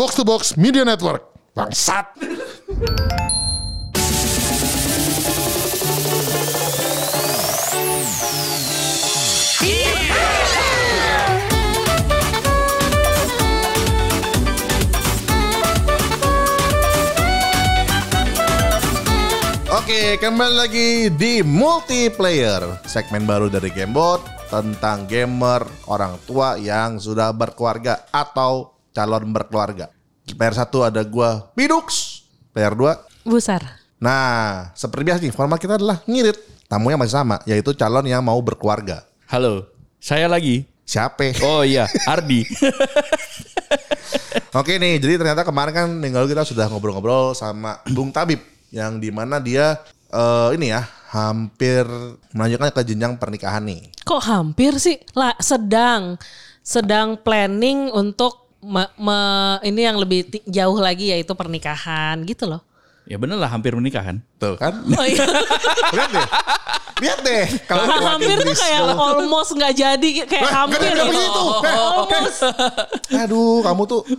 Box to Box Media Network. Bangsat. Oke, kembali lagi di multiplayer segmen baru dari Gamebot tentang gamer orang tua yang sudah berkeluarga atau calon berkeluarga. Player satu ada gua Pidux, player 2 Besar. Nah, seperti biasa nih, format kita adalah ngirit. Tamunya masih sama, yaitu calon yang mau berkeluarga. Halo, saya lagi. Siapa? Oh iya, Ardi. Oke nih, jadi ternyata kemarin kan minggu kita sudah ngobrol-ngobrol sama Bung Tabib yang di mana dia eh, ini ya hampir melanjutkan ke jenjang pernikahan nih. Kok hampir sih? Lah sedang sedang planning untuk me- me- ini yang lebih jauh lagi yaitu pernikahan gitu loh. ya bener lah, hampir menikah kan. Tuh kan? Oh iya. Lihat deh. Lihat deh. Kalau hampir tuh kayak almost nggak jadi kayak Lah, hampir nggak ada gitu. begitu. Eh, Almost. Aduh, kamu tuh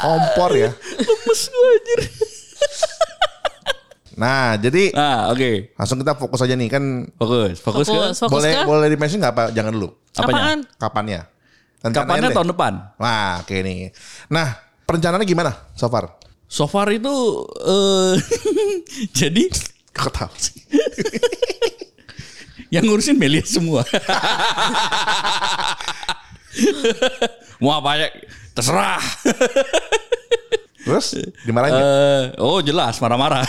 kompor ya. Lemes gue anjir. Nah, jadi Nah, oke. langsung kita fokus aja nih kan Fokus, fokus, Fokus, fokus boleh ke boleh dimention nggak apa? Jangan dulu. Apanya? apaan? Kapannya? kapannya Rencananya deh. tahun depan. Wah, oke nih. Nah, perencanaannya gimana so far? So far itu eh jadi Ketawa sih. yang ngurusin Melia semua. Mau apa ya? Terserah. Terus dimarahin nggak? Eh, oh jelas marah-marah.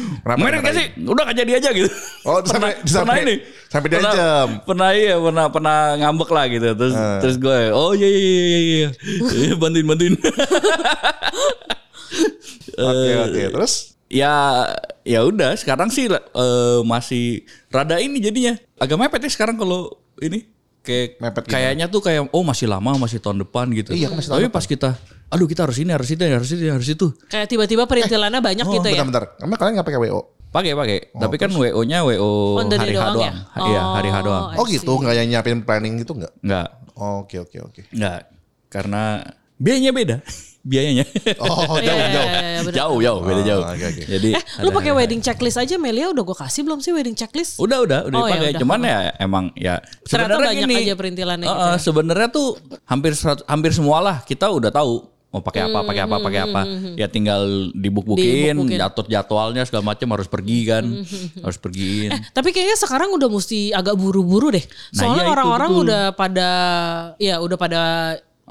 Kenapa Merit gak dimarahin? sih? Udah gak jadi aja gitu. Oh, sampai pernah sampai ini sampai pernah, diancam. pernah iya pernah pernah ngambek lah gitu terus Eh. terus gue oh iya iya iya iya Iya, bantuin bantuin Oke, oke. Terus ya ya udah sekarang sih eh, masih rada ini jadinya agak mepet ya sekarang kalau ini kayak Mepet gimana? kayaknya tuh kayak oh masih lama masih tahun depan gitu Iya, masih tahun tapi pas kita aduh kita harus ini harus itu harus itu harus itu Kayak tiba-tiba perintilannya banyak oh, gitu ya. bentar-bentar. Emang kalian nggak pakai WO? pakai pakai tapi kan wo nya wo Oh, hari H doang ya? iya hari H Oh, doang Oh gitu, nggak yang nyiapin planning gitu nggak? nggak Oh, Oke, oke, oke. nggak karena biayanya beda biayanya Oh, Iya, jauh, iya, jauh. iya, iya, bener. jauh jauh beda Oh, jauh oke, oke. jadi Eh, lu pakai wedding checklist aja Melia udah gue kasih belum sih wedding checklist? udah udah udah Oh, ya dipakai udah. cuman ya emang ya Ternyata sebenarnya banyak gini, aja perintilannya eh, gitu eh, ya. sebenarnya tuh hampir hampir semualah kita udah tahu mau pakai apa pakai apa pakai apa ya tinggal dibuk-bukin Hmm, Dibuk-bukin. atur jadwalnya segala macam harus pergi kan harus pergiin Tapi kayaknya sekarang udah mesti agak buru-buru deh. Nah, Soalnya iya itu, orang-orang betul. udah pada ya udah pada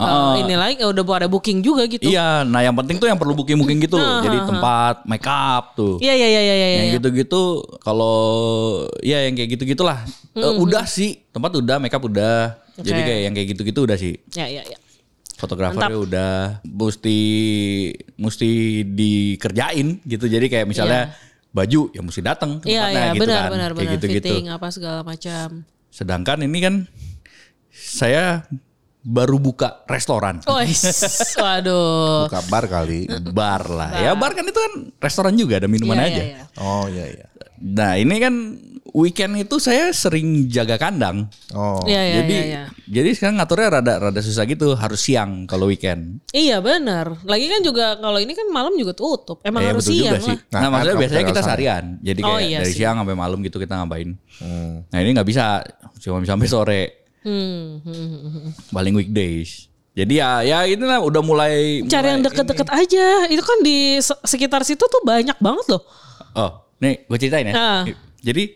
uh, ini lagi udah pada booking juga gitu. iya nah yang penting tuh yang perlu booking-booking gitu Ah, jadi ah. tempat make up tuh Iya iya iya iya iya. yang iya. gitu-gitu kalau ya yang kayak gitu-gitulah Eh, udah sih tempat udah make up udah jadi Hmm, Oke. kayak yang kayak gitu-gitu udah sih Ya ya ya. fotografernya udah mesti mesti dikerjain gitu jadi kayak misalnya baju ya mesti datang ke Iya tempatnya iya gitu benar kan benar kayak benar gitu-gitu fitting apa segala macam. sedangkan ini kan saya baru buka restoran Oh, waduh. Buka bar kali. bar lah ya bar kan itu kan restoran juga ada minuman Iya, aja iya, iya. Oh iya iya. nah ini kan weekend itu saya sering jaga kandang Oh. Iya iya jadi iya. iya. jadi sekarang ngaturnya rada rada susah gitu harus siang kalau weekend Iya benar. Lagi kan juga kalau ini kan malam juga tutup. Emang Iya, harus betul siang juga sih. lah. Nah, Nah, maksudnya kan biasanya kamu kita seharian. Jadi Oh, kayak iya dari sih. siang sampai malam gitu kita ngapain. Hmm. Nah, ini nggak bisa cuma bisa sampai sore. Hmm, hmm, hmm, hmm. Paling weekdays. Jadi ya ya inilah udah mulai Cari yang deket-deket aja. Itu kan di se- sekitar situ tuh banyak banget loh. Oh, nih gue ceritain ya. Ah. Jadi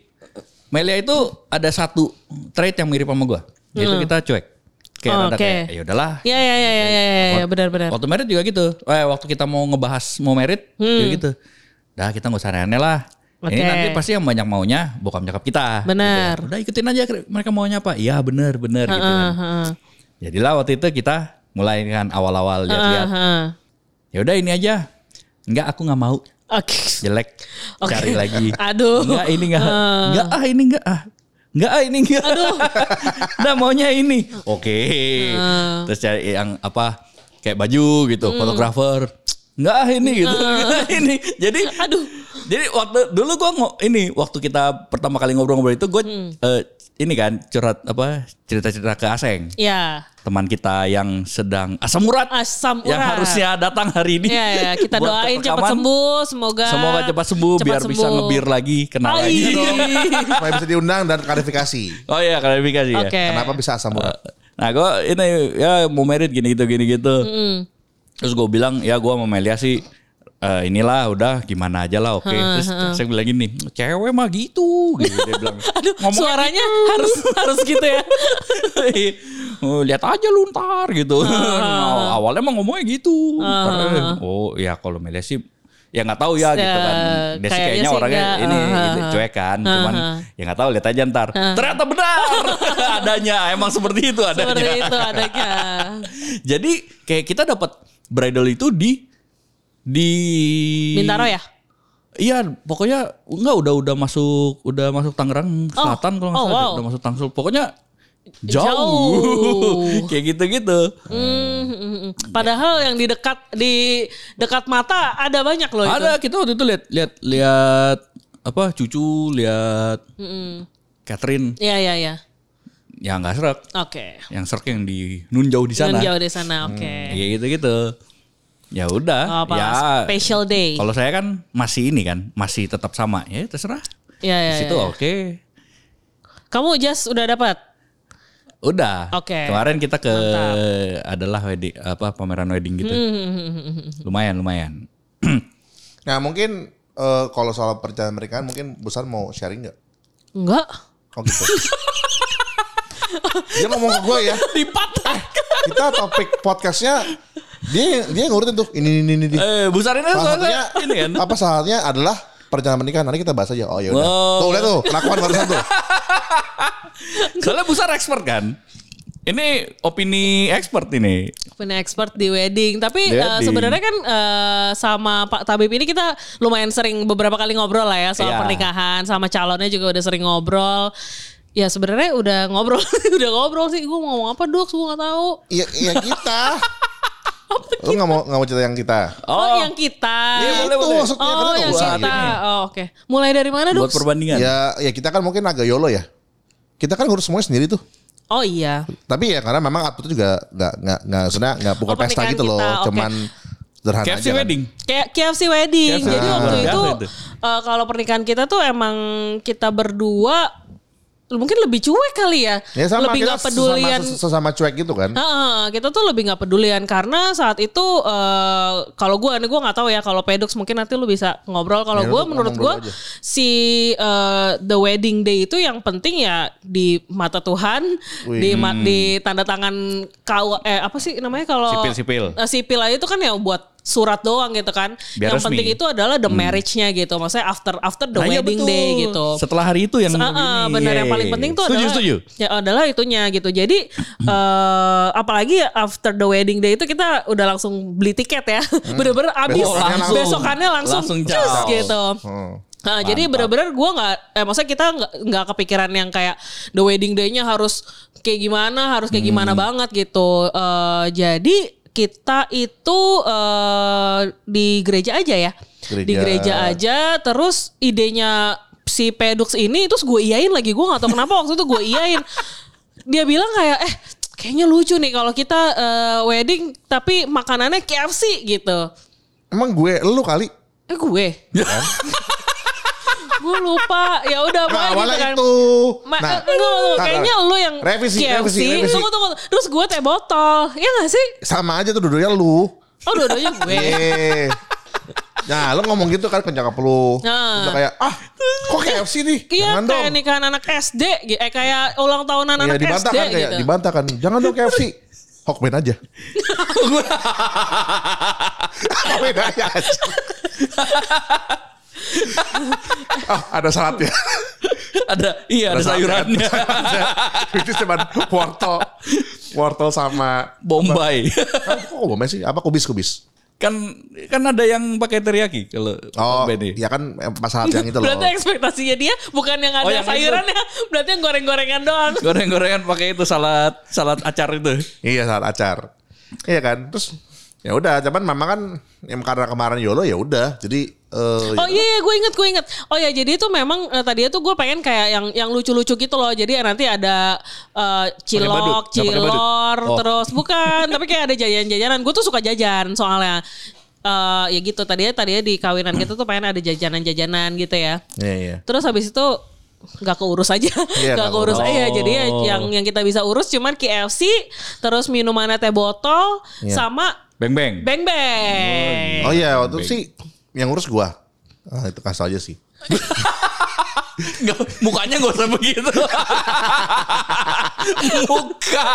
Melia itu ada satu trait yang mirip sama gue. Yaitu kita cuek. Kayak Hmm. Oh, rada oke. kayak ya udahlah. Iya iya iya iya iya ya, benar-benar. Waktu merit juga gitu. Eh, waktu kita mau ngebahas mau merit juga gitu. Dah kita nggak usah aneh-aneh lah. Ini Hmm. Oke. nanti pasti yang banyak maunya bokap nyokap kita. Benar. Gitu ya. Udah ikutin aja mereka maunya apa. Iya bener bener gitu kan. Jadilah waktu itu kita mulai kan awal-awal lihat-lihat. Heeh. Ya udah ini aja. Enggak aku nggak mau. Oke. Jelek. Oke. Cari lagi. Aduh. Enggak ini enggak. Enggak ah ini enggak ah. Enggak ah ini enggak. Aduh. Udah maunya ini. Oke. Terus cari yang apa kayak baju gitu, fotografer. Enggak ah ini gitu. Enggak ini. Jadi Aduh. Jadi waktu dulu gua ngo, ini waktu kita pertama kali ngobrol-ngobrol itu gue eh, ini kan curhat apa cerita-cerita ke Aseng. Ya. Teman kita yang sedang asam urat. Asam Yang urat. harusnya datang hari ini. Ya, ya, kita doain cepat sembuh, semoga Semoga cepat sembuh cepat biar bisa sembuh. ngebir lagi kenal Ai. lagi. Supaya bisa diundang dan klarifikasi. Oh iya klarifikasi ya. Oke. Kenapa bisa asam urat? Nah gue ini ya mau merit gini gitu gini gitu. Terus gue bilang ya gue sama Melia sih eh, inilah udah gimana aja lah oke. Terus saya bilang gini cewek mah gitu. gitu. Dia bilang Aduh, suaranya harus harus gitu ya. Oh, lihat aja lu ntar gitu. Nah, awalnya emang ngomongnya gitu. Ntar, eh, oh ya kalau Melia sih ya nggak tahu ya gitu kan. Dia sih kayaknya kayaknya orangnya nggak, ini, uh, uh, cuek kan. Cuman ya nggak tahu lihat aja ntar. Ternyata benar adanya emang seperti itu adanya. Seperti itu adanya. Jadi kayak kita dapat bridal itu di di Bintaro ya? Iya, pokoknya enggak udah udah masuk udah masuk Tangerang Selatan kalau nggak Oh, salah wow. udah masuk Tangsel. Pokoknya jauh. Jauh. kayak gitu-gitu. Hmm, hmm, hmm. Padahal yang di dekat di dekat mata ada banyak loh itu. Ada kita waktu itu lihat lihat lihat apa cucu lihat Mm-mm. Catherine Iya iya iya. yang nggak serak, Oke. yang serak yang di nun jauh di sana. Nun jauh di sana. Oke. Kayak gitu-gitu. Ya udah, Oh, apa ya special day. Kalau saya kan masih ini kan, masih tetap sama. Ya terserah. Iya iya. Di situ iya. oke. Kamu just udah dapat? Udah. Oke. Kemarin kita ke adalah wedding apa pameran wedding gitu. Hmm, Lumayan, lumayan. Nah mungkin eh, kalau soal perjalanan pernikahan mungkin Busan mau sharing nggak? Enggak. Oh gitu. dia ngomong ke gue ya. Dipatah. Kita topik podcastnya dia dia ngurutin tuh ini ini ini. ini. Eh, Bu Sarina Salah soalnya ini kan. apa salahnya adalah perjalanan pernikahan. Nanti kita bahas aja. Oh ya udah. Wow. Tuh lihat tuh kelakuan barusan tuh. Soalnya Bu Sar expert kan. Ini opini expert ini. Punya expert di wedding. Tapi Di eh, wedding. sebenarnya kan eh, sama Pak Tabib ini kita lumayan sering beberapa kali ngobrol lah ya soal Iya. pernikahan. Sama calonnya juga udah sering ngobrol. Ya sebenarnya udah ngobrol, udah ngobrol sih. Gue mau ngomong apa dok? Gue nggak tahu. Iya iya kita. Lu nggak mau nggak mau cerita yang kita? Oh, yang kita. Iya, boleh, itu boleh. maksudnya Oh, kan yang kita. ini. Oh, oke. Mulai dari mana, Dok? Buat perbandingan. Ya ya kita kan mungkin agak yolo ya. Kita kan ngurus semuanya sendiri tuh. Oh iya. Tapi ya karena memang itu juga nggak nggak nggak sebenarnya nggak pukul Oh, pesta gitu loh. oke. Cuman sederhana KFC aja kan. wedding. Kayak KFC wedding. KFC Jadi wedding. waktu Luar itu eh, kalau pernikahan kita tuh emang kita berdua mungkin lebih cuek kali ya. Ya sama lebih nggak pedulian. sesama, sesama cuek gitu kan. Heeh, kita tuh lebih nggak pedulian karena saat itu eh, kalau gue nih gue nggak tahu ya kalau Pedux mungkin nanti lu bisa ngobrol kalau Ya, gue menurut gue si eh, the wedding day itu yang penting ya di mata Tuhan Wih. di ma- di tanda tangan kau eh apa sih namanya kalau Sipil-sipil. Eh, sipil aja itu kan ya buat surat doang gitu kan Biar yang resmi. penting itu adalah the marriage-nya gitu maksudnya after after the Nah, iya wedding betul. day gitu Setelah hari itu yang ah, begini. benar yang paling penting tuh setuju, adalah setuju. ya adalah itunya gitu. Jadi eh apalagi after the wedding day itu kita udah langsung beli tiket ya. Bener-bener abis Besokannya langsung. besokannya langsung, Langsung cus gitu. Hmm. Nah, jadi bener-bener gue nggak, eh maksudnya kita nggak kepikiran yang kayak the wedding day-nya harus kayak gimana, harus kayak gimana banget gitu. Eh jadi kita itu eh di gereja aja ya, Gereja. di gereja aja. Terus idenya si Pedux ini terus gue iyain lagi, gue nggak tahu kenapa waktu itu gue iyain. Dia bilang kayak eh kayaknya lucu nih kalau kita eh, wedding tapi makanannya KFC gitu. Emang gue lu kali. Eh gue. Gue lupa. Ya udah Nah, pokoknya gitu awalnya kan. itu. Ma- Nah, eh, tunggu, tunggu. nah, kayaknya nah. lu yang Revisi, KFC. revisi, revisi. Tunggu, tunggu. Terus gue teh botol. Ya gak sih? sama aja tuh duduknya lu. Oh dua-duanya gue. Eh. Nah, lu ngomong gitu kan ke nyokap lu. Nah. Udah kayak, ah kok KFC nih? Iya Jangan kayak dong. nikahan anak SD. Eh kayak ulang tahunan Iya anak dibantah SD kan kayak gitu. dibantah kan. Jangan dong KFC. Hokben aja. Hokben aja. oh, ada salatnya. ada iya ada sayurannya. Itu cuma wortel. Wortel sama Bombay. Kok bombay sih? Apa kubis-kubis? kan kan ada yang pakai teriyaki kalau Oh, Bombay nih. ya kan masalah yang itu loh. Berarti ekspektasinya dia bukan yang ada Oh, yang itu. sayurannya. Berarti yang goreng-gorengan doang. Goreng-gorengan pakai itu salad salad acar itu. Iya saat acar. Iya kan. Terus Ya udah, cuman memang kan yang karena kemarin YOLO ya udah. Jadi eh Oh iya, iya gue inget gue inget. Oh ya jadi itu memang eh, tadinya tuh gue pengen kayak yang yang lucu-lucu gitu loh. Jadi nanti ada eh, badut? cilok, cilor, Oh. terus bukan. tapi kayak ada jajanan-jajanan. Gue tuh suka jajan soalnya. eh ya gitu tadinya tadinya di kawinan kita tuh pengen ada jajanan-jajanan gitu ya. Iya, iya. Terus habis itu nggak keurus aja, Iya, nggak keurus aja. Jadi ya Oh. yang yang kita bisa urus cuman KFC, terus minumannya teh botol, Iya. sama Beng beng. beng beng. Oh iya, waktu itu sih yang ngurus gua. Ah, itu kasih aja sih. Nggak, mukanya gak usah begitu. Muka.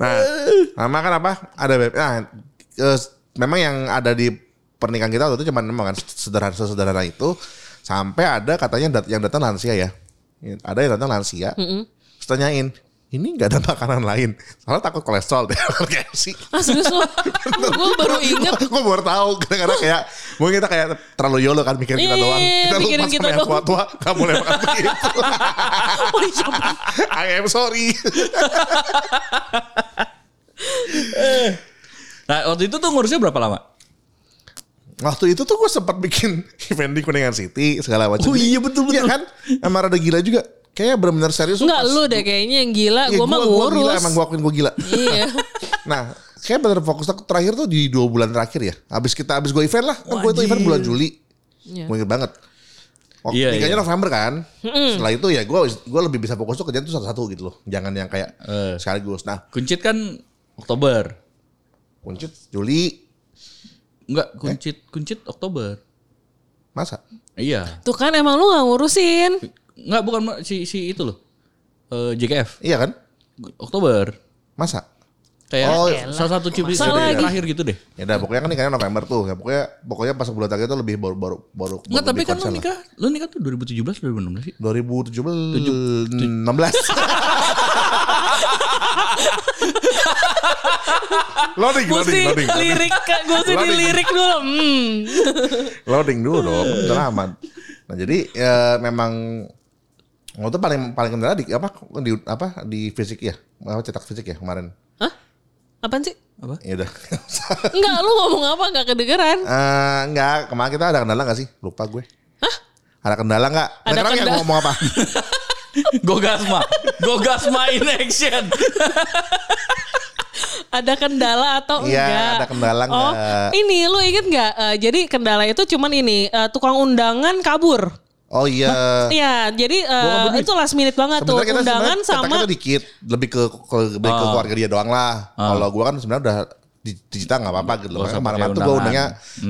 Nah, sama kan apa? Ada beb. Nah, eh, memang yang ada di pernikahan kita waktu itu cuma memang kan sederhana sederhana itu sampai ada katanya dat- yang datang lansia ya. Ada yang datang lansia. Terus tanyain, ini nggak ada makanan lain. Soalnya takut kolesterol deh. Kayak sih. Ah serius lo? gue baru inget. gue baru tahu karena kayak mungkin kita kayak terlalu yolo kan mikirin kita Iya, doang. Kita mikirin lupa kita sama yang doang. tua-tua gak boleh makan begitu. Oh iya. I am sorry. Nah waktu itu tuh ngurusnya berapa lama? Waktu itu tuh gue sempat bikin event di Kuningan City segala macam. Oh iya, betul, Iya betul. kan? Emang rada gila juga. Kayaknya benar-benar serius. Enggak lu deh kayaknya yang gila. Iya, gue mah gua- gua ngurus. gila, emang gue akuin gue gila. Iya. nah, kayak bener fokus aku terakhir tuh di dua bulan terakhir ya. Abis kita abis gue event lah. Kan gue itu event bulan Juli. Iya. Gue inget banget. Waktu Iya, nikahnya iya. November kan. Setelah itu ya gue gue lebih bisa fokus tuh kerjaan tuh satu-satu gitu loh. Jangan yang kayak Eh. sekaligus. Nah, Kuncit kan Oktober. kuncit Juli Enggak, kuncit kuncit Oktober. masa? Iya. Tuh kan emang lu gak ngurusin. Enggak bukan si si itu loh. Eh, JKF. Iya kan? Oktober. Masa? Kayak Oh, salah satu lagi. terakhir gitu deh. Ya udah pokoknya kan nikahnya November tuh. Ya pokoknya pokoknya pas bulan terakhir tuh lebih baru baru baru. Enggak, tapi kan lu nikah, lu nikah tuh 2017 2016 sih. 2017 16 loading loading sih loading loading. lirik, gue sih di Loading. lirik dulu. Hmm. loading dulu dong udah aman nah jadi ya memang waktu itu paling paling kendala di apa di apa di fisik ya apa cetak fisik ya kemarin Hah? Apaan sih? Apa? ya udah Enggak, lu ngomong apa gak kedengeran? Eh, enggak kemarin kita ada kendala gak sih lupa gue Hah? ada kendala nggak Ada sekarang yang kendala. ngomong apa Gogasma. Gogasma in action. Ada kendala atau Iya, enggak? ada kendala Oh, enggak? ini lu inget nggak? Eh, jadi kendala itu cuman ini eh, tukang undangan kabur. Oh iya Iya, jadi eh, itu last minute banget tuh Sebenarnya kita undangan sama tuh dikit, lebih ke, ke lebih ke Oh. keluarga dia doang lah. Kalau gua kan sebenarnya udah di- digital nggak apa-apa gitu loh. Kemarin tuh gua undangan. undangnya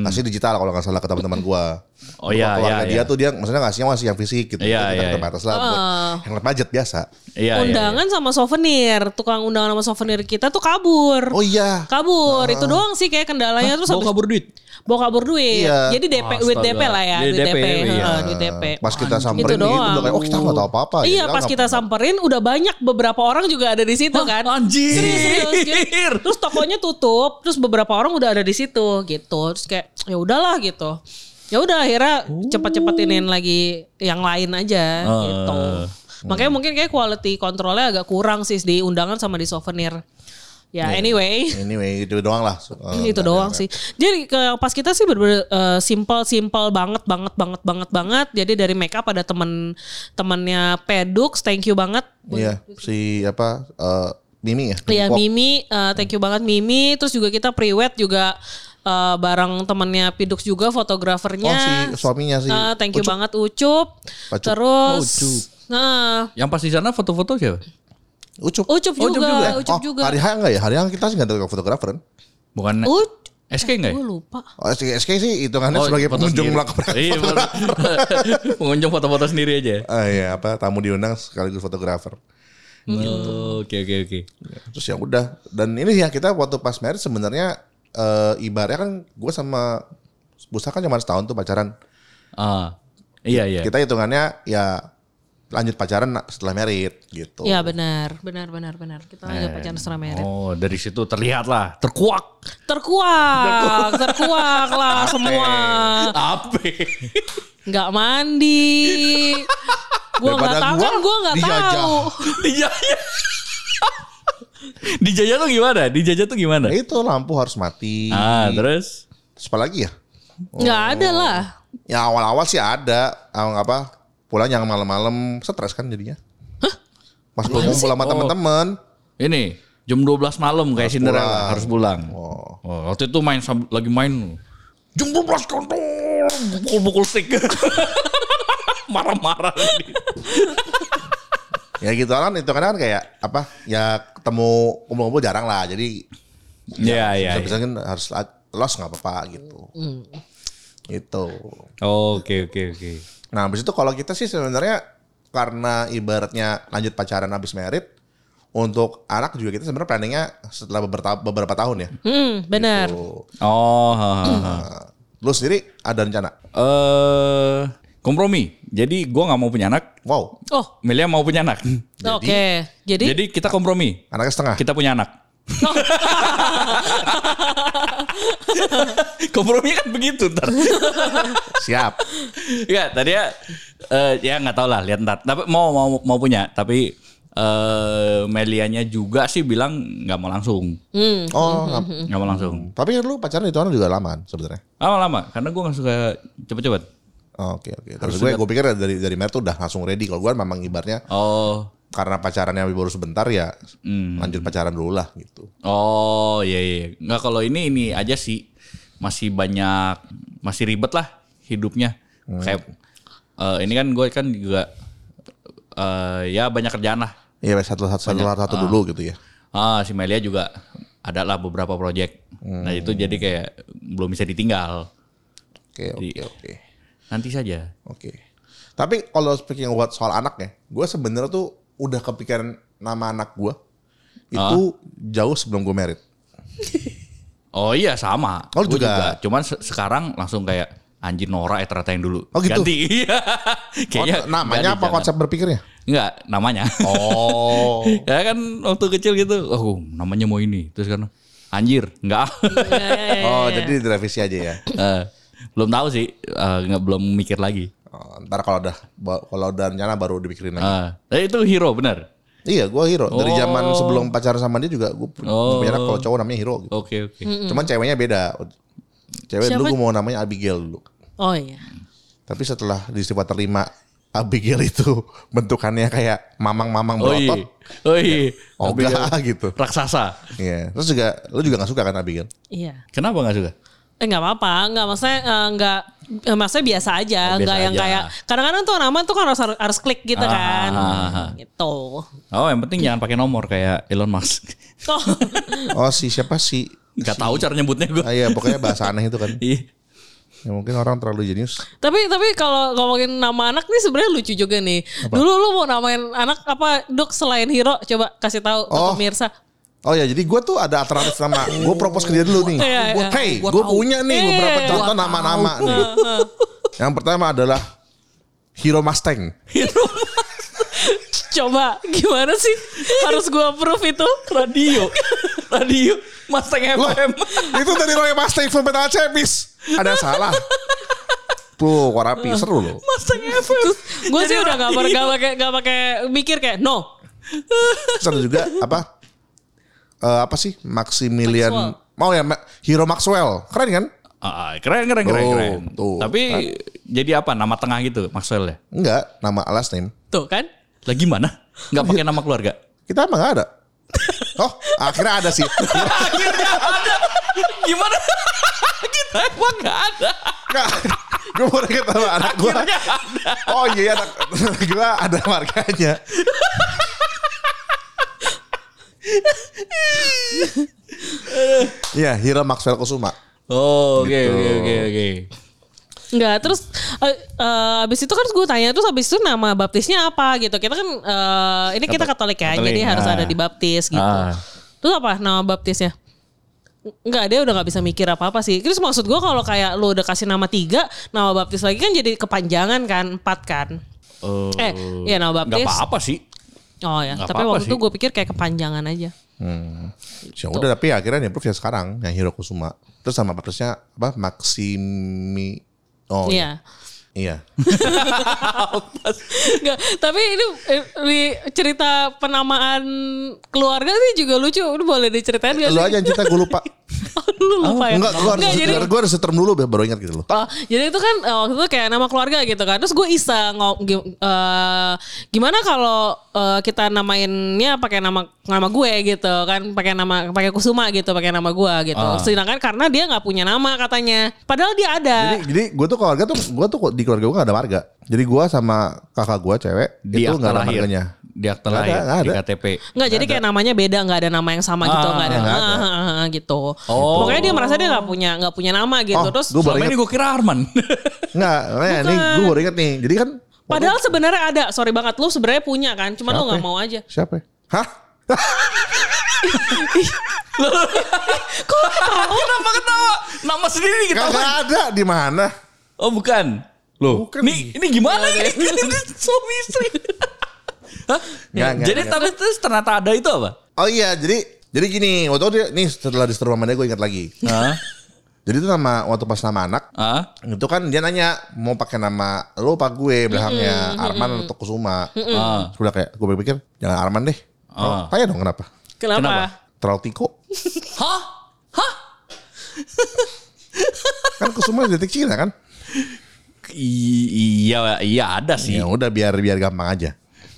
ngasih digital kalau nggak salah ke teman-teman gua. Oh iya, keluarga iya, dia iya. tuh dia maksudnya ngasihnya masih yang fisik gitu. Iya, Kita iya, iya. terbatas lah buat yang budget biasa. Iya, iya, undangan sama souvenir. Tukang undangan sama souvenir kita tuh kabur. Oh iya. Kabur, itu doang sih kayak kendalanya terus Bawa habis- kabur duit. Bawa kabur duit. Iya. Jadi DP, duit Astaga. DP lah ya, Duit duit DP, DP, iya. heeh, duit DP. Pas kita samperin Itu doang. udah kayak, oh kita nggak tahu apa-apa. ya. Iya, pas kita samperin udah banyak beberapa orang juga ada di situ kan. anjir. Serius, serius. Jadi, terus tokonya tutup, terus beberapa orang udah ada di situ gitu. Terus kayak ya udahlah gitu. Ya udah akhirnya cepet-cepetinin lagi yang lain aja Oh. gitu. Makanya mungkin kayak quality controlnya agak kurang sih di undangan sama di souvenir. Ya anyway. Anyway, itu doang lah. Eh, itu doang sih. Jadi ke, pas kita sih bener-bener eh, simple simple banget banget banget banget banget. Jadi dari makeup ada temen temennya Pedux, thank you banget. Iya, si apa eh, Mimi ya. Iya. Mimi, eh, thank you banget Mimi. Terus juga kita pre-wed juga eh, bareng temennya Pidux juga Oh fotografernya. si suaminya si. Eh, thank you banget Ucup. Ucup. Terus, Oh, Ucup. nah Yang pas di sana foto-foto siapa? Ucup. Ucup Oh, Ucup juga, juga. Ucup oh, juga. hari H enggak ya? Hari H kita sih nggak ada fotografer kan? Bukan Ucup, SK enggak ya? gue lupa. Oh, SK, SK sih hitungannya sebagai foto pengunjung belakang Iya, pengunjung foto-foto sendiri aja. Ah iya apa tamu diundang sekaligus fotografer. Oh, Oke oke oke. Terus ya udah dan ini ya kita waktu pas married sebenarnya eh, ibaratnya kan gue sama Busa kan cuma setahun tuh pacaran. Ah. Iya iya. Kita hitungannya ya lanjut pacaran setelah married gitu. Iya benar, benar, benar, benar. Kita lanjut pacaran setelah merit. Oh, dari situ terlihat lah, terkuak. Terkuak, terkuak lah semua. Apa? Nggak mandi. Gua nggak tahu gua kan, gua nggak dijajah. tahu. Iya iya. Dijajah tuh gimana? Dijajah tuh gimana? Nah, itu lampu harus mati. Ah, terus? Terus apa lagi ya? Nggak ada lah. Ya awal-awal sih ada. Awal apa? Pulang yang malam-malam stres kan jadinya. Pas gue ngumpul sama Oh. teman-teman. Ini jam 12 malam kayak Cinderella pulang. harus pulang. Oh. Oh, waktu itu main lagi main jam 12 kontol pukul-pukul stick. Marah-marah. Ya gitu kan itu kan kayak apa? Ya ketemu kumpul-kumpul jarang lah. Jadi Iya, iya. bisa kan harus los nggak apa-apa gitu. Itu. Oke, oke, oke. Nah, habis itu kalau kita sih sebenarnya karena ibaratnya lanjut pacaran habis merit untuk anak juga kita sebenarnya planningnya setelah beberapa beberapa tahun ya. Hmm, benar. Tuh. Oh, ha, ha, ha. Nah, lu sendiri ada rencana? Eh, kompromi. Jadi gua nggak mau punya anak. Wow, Oh, Melia mau punya anak. oke. Jadi, Jadi kita kompromi. anaknya setengah. Kita punya anak. kompromi kan begitu ntar. Siap. ya tadi ya eh, ya nggak tahu lah lihat ntar. Tapi mau mau mau punya tapi eh Melianya juga sih bilang nggak mau langsung. hmm, Oh, ngap- Nggak mau langsung. tapi lu pacaran itu juga lama sebenarnya. Lama-lama karena gue nggak suka cepet-cepet. Oh, Oke oke. Terus gue gue pikir dari dari merit tuh udah langsung ready. Kalau gue memang ibaratnya Oh. Karena pacarannya baru sebentar ya Hmm. lanjut pacaran dulu lah gitu. Oh iya iya. Nggak kalau ini ini aja sih masih banyak masih ribet lah hidupnya. Kayak eh, ini kan gue kan juga eh, ya banyak kerjaan lah. Iya satu satu satu, satu dulu gitu ya. Ah si Melia juga ada lah beberapa project. Nah itu jadi kayak belum bisa ditinggal. Oke oke oke Nanti saja. oke. Tapi kalau speaking buat soal anak ya, gue sebenarnya tuh udah kepikiran nama anak gue itu jauh sebelum gue merit. Oh iya sama. Oh, Gua juga. Cuman se- sekarang langsung kayak anjir Nora eh ternyata yang dulu. Oh, gitu? Ganti. Iya. Kayaknya Oh, namanya ganti, apa jangan. konsep berpikirnya? Enggak, namanya. Oh. ya kan waktu kecil gitu, oh namanya mau ini. Terus kan anjir, enggak. oh, jadi direvisi aja ya. Eh, belum tahu sih, eh, nggak belum mikir lagi. Oh, ntar kalau udah kalau udah rencana baru dipikirin lagi. Eh, tapi itu hero benar. Iya, gue hero. Dari Oh. zaman sebelum pacaran sama dia juga gue punya anak kalau cowok namanya hero gitu. Oke oke. Cuman ceweknya beda. Cewek Siapa? dulu gue mau namanya Abigail dulu. oh iya. Tapi setelah di sifat terima Abigail itu bentukannya kayak mamang-mamang Oh iya, berotot. oh iya. Oh Abigail. enggak gitu. Raksasa. Iya. Terus juga lu juga gak suka kan Abigail? Iya. Kenapa nggak suka? Eh nggak apa-apa, nggak maksudnya eh, nggak eh, maksudnya biasa aja, Oh, biasa nggak yang aja. kayak kadang-kadang tuh nama tuh kan harus harus klik gitu Ah, kan, ah, ah. gitu. Oh, yang penting jangan pakai nomor kayak Elon Musk. Oh, Oh si siapa sih? Gak tahu cara nyebutnya gue. Ah, iya pokoknya bahasa aneh itu kan. Iya. Ya, mungkin orang terlalu jenius. tapi tapi kalau ngomongin nama anak nih sebenarnya lucu juga nih. Dulu lu mau namain anak apa dok selain Hero? Coba kasih tahu ke Oh. pemirsa. Oh ya, jadi gue tuh ada alternatif nama. Gue propose ke dia dulu nih. Iya, Gua, iya. hey, gue punya nih beberapa Eh, contoh nama-nama nih. Yang pertama adalah Hero Mustang. Coba gimana sih? Harus gua approve itu? Radio. Radio. Mustang Loh, FM. itu dari Roy Mustang full metal Chepis. Ada salah. Tuh, kok rapi seru loh. Mustang FM. Gue sih udah gak, gak pakai gak pakai mikir kayak no. Ada juga apa? Eh, apa sih Maximilian? Mau ya Hero Maxwell. Keren kan? Ah, keren keren keren Tuh, keren. tuh. Tapi jadi apa? Nama tengah gitu Maxwell ya? Enggak, nama last name. Tuh kan? Lagi mana? Gak pakai nama keluarga? Kita emang nggak ada. Oh, akhirnya ada sih. Gimana? Kita emang gak ada. Enggak. Gue mau inget sama anak gue. Akhirnya ada. Oh iya anak gue ada markanya. Iya, Hero Maxwell Kusuma. Oh, oke Gitu. oke oke oke. Enggak, terus eh, eh, abis itu kan gue tanya terus abis itu nama baptisnya apa gitu. Kita kan eh, ini kita Katolik ya, Katolik, jadi harus ah. ada dibaptis gitu. Ah. Terus apa nama baptisnya? Enggak, dia udah gak bisa mikir apa-apa sih. Terus maksud gue kalau kayak lu udah kasih nama tiga, nama baptis lagi kan jadi kepanjangan kan, empat kan. Oh. Eh, iya nama Gak baptis. apa-apa sih. Oh ya, Nggak tapi apa-apa waktu itu sih. gue pikir kayak kepanjangan aja. Hmm. Ya udah tapi akhirnya di ya sekarang yang Hero Kusuma. Terus sama baptisnya apa? Maximi Oh iya. Iya. Enggak, tapi ini, ini cerita penamaan keluarga sih juga lucu. Ini boleh diceritain gak Lu aja yang cerita gue lupa. Oh, lu lupa ya? Enggak, gue harus, Enggak, jadi gue harus seterm dulu biar baru ingat gitu loh. Oh, jadi itu kan eh, waktu itu kayak nama keluarga gitu kan. Terus gue iseng ngom- gi- eh, gimana kalau eh, kita namainnya pakai nama nama gue gitu kan, pakai nama pakai Kusuma gitu, pakai nama gue gitu. Ah. Sedangkan karena dia nggak punya nama katanya. Padahal dia ada. Jadi, jadi gue tuh keluarga tuh, gue tuh di keluarga gue gak ada marga. Jadi gue sama kakak gue cewek Di itu akta gak ada lahir. marganya. Di ada, lahir, nggak di ada. KTP. Enggak, jadi kayak namanya beda, nggak ada nama yang sama gitu, Ah, nggak ada. nggak ada. Ah, ah, ah, gitu. Oh. Pokoknya dia merasa dia nggak punya nggak punya nama gitu. Oh, Terus gue Selama ini gue kira Arman. Enggak, nah, ini gue baru ingat nih. Jadi kan. padahal sebenarnya ada. Sorry banget lu sebenarnya punya kan, cuman lu nggak mau aja. Siapa? Hah? Kenapa ketawa? Nama sendiri Gak, ketawa. gak ada di mana? Oh bukan. Loh, Bukan. ini, ini gimana nih? Ini suami istri. Hah? Nggak, nggak, Jadi nggak. tapi terus ternyata ada itu apa? Oh iya, jadi jadi gini, waktu itu dia, nih setelah di rumah dia gue ingat lagi. Hah? Jadi itu nama waktu pas nama anak, itu kan dia nanya mau pakai nama lu apa gue belakangnya Arman atau Kusuma. Ah. Sudah kayak gue pikir jangan Arman deh. Oh, Ah. tanya dong kenapa? Kenapa? Kenapa? Terlalu tiko. Hah? Hah? Kan Kusuma detik Cina kan? I- iya, iya ada sih. Ya udah biar biar gampang aja.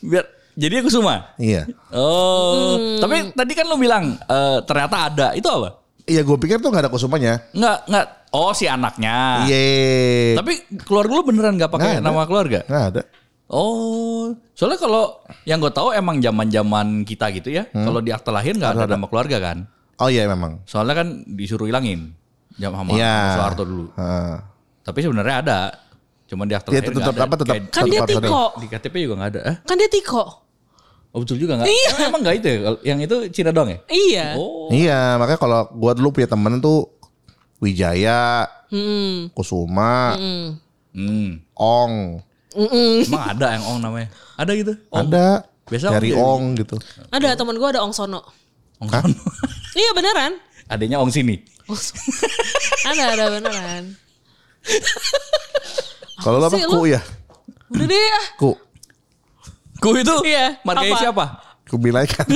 Biar jadi aku semua. Iya. Oh, tapi tadi kan lu bilang eh, ternyata ada. Itu apa? Iya gue pikir tuh gak ada Kusumanya. Enggak, enggak. Oh, si anaknya. Iya. Tapi keluarga lu beneran gak pakai Nggak ada. nama keluarga? Nggak ada. Oh, soalnya kalau yang gue tahu emang zaman-zaman kita gitu ya, kalau di akta lahir nggak ada, nama keluarga kan. Oh iya memang. Soalnya kan disuruh hilangin jam sama Iya. Soeharto dulu. Heeh. Tapi sebenarnya ada. Cuman di akta Dia lahir tetap ada. apa tetap Kan dia tetap tiko. di KTP juga nggak ada. Eh? Kan dia tiko. Oh betul juga nggak? Emang, emang nggak itu ya? Yang itu Cina doang ya? Iya. Oh. Iya, makanya kalau gua dulu punya temen tuh Wijaya, Hmm. Kusuma, Hmm. Hmm. Ong, Mm-mm. Emang ada yang Ong namanya? Ada gitu? Ong. ada. Biasa Dari Ong Ong gitu. Ada teman gue ada Ong Sono. Ong Hah? sono. Iya beneran. Adanya Ong sini. Ada ada beneran. Kalau lo apa? Ku ya? Udah deh ah. Ku. Ku itu? Iya, Marganya apa? siapa? Ku bilai kan.